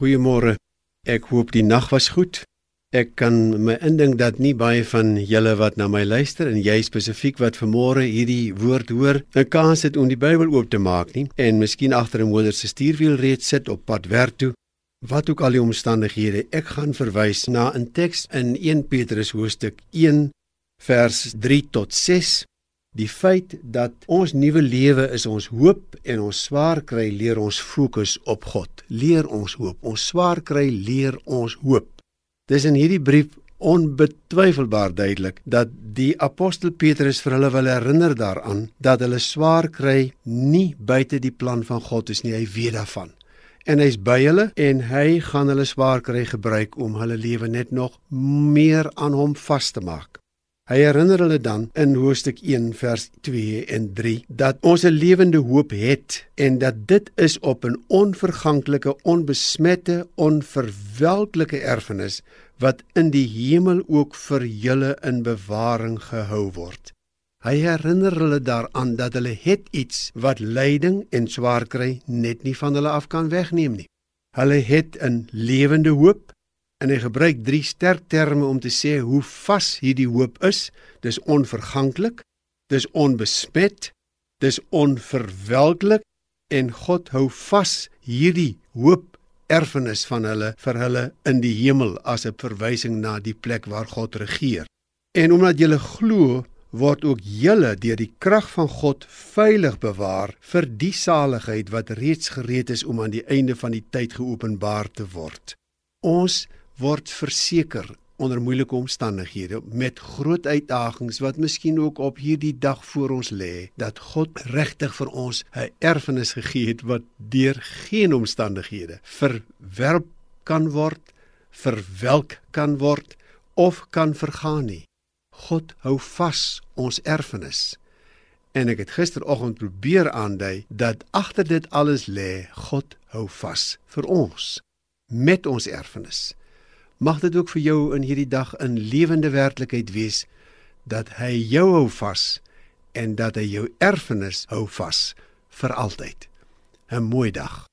Goeiemôre. Ek hoop die nag was goed. Ek kan my indink dat nie baie van julle wat na my luister en jy spesifiek wat vanmôre hierdie woord hoor, 'n kans het om die Bybel oop te maak nie en miskien agter 'n moeder se stuurwiel reeds sit op pad werk toe. Wat ook al die omstandighede, ek gaan verwys na 'n teks in 1 Petrus hoofstuk 1 vers 3 tot 6 Die feit dat ons nuwe lewe is ons hoop en ons swaar kry leer ons fokus op God. Leer ons hoop. Ons swaar kry leer ons hoop. Dis in hierdie brief onbetwyfelbaar duidelik dat die apostel Petrus vir hulle wil herinner daaraan dat hulle swaar kry nie buite die plan van God is nie. Hy weet daarvan. En hy's by hulle en hy gaan hulle swaar kry gebruik om hulle lewe net nog meer aan hom vas te maak. Hy herinner hulle dan in hoofstuk 1 vers 2 en 3 dat ons 'n lewende hoop het en dat dit is op 'n onverganklike, onbesmette, onverwelklike erfenis wat in die hemel ook vir julle in bewaring gehou word. Hy herinner hulle daaraan dat hulle het iets wat lyding en swaar kry net nie van hulle af kan wegneem nie. Hulle het 'n lewende hoop En hy gebruik drie sterk terme om te sê hoe vas hierdie hoop is. Dis onverganklik, dis onbesmet, dis onverwelklik en God hou vas hierdie hoop erfenis van hulle vir hulle in die hemel as 'n verwysing na die plek waar God regeer. En omdat jy glo, word ook julle deur die krag van God veilig bewaar vir die saligheid wat reeds gereed is om aan die einde van die tyd geopenbaar te word. Ons word verseker onder moeilike omstandighede met groot uitdagings wat miskien ook op hierdie dag voor ons lê dat God regtig vir ons 'n erfenis gegee het wat deur geen omstandighede verwerp kan word, verwelk kan word of kan vergaan nie. God hou vas ons erfenis. En ek het gisteroggend probeer aandui dat agter dit alles lê God hou vas vir ons met ons erfenis. Mag dit ook vir jou in hierdie dag 'n lewende werklikheid wees dat hy jou hou vas en dat hy jou erfenis hou vas vir altyd. 'n Mooi dag.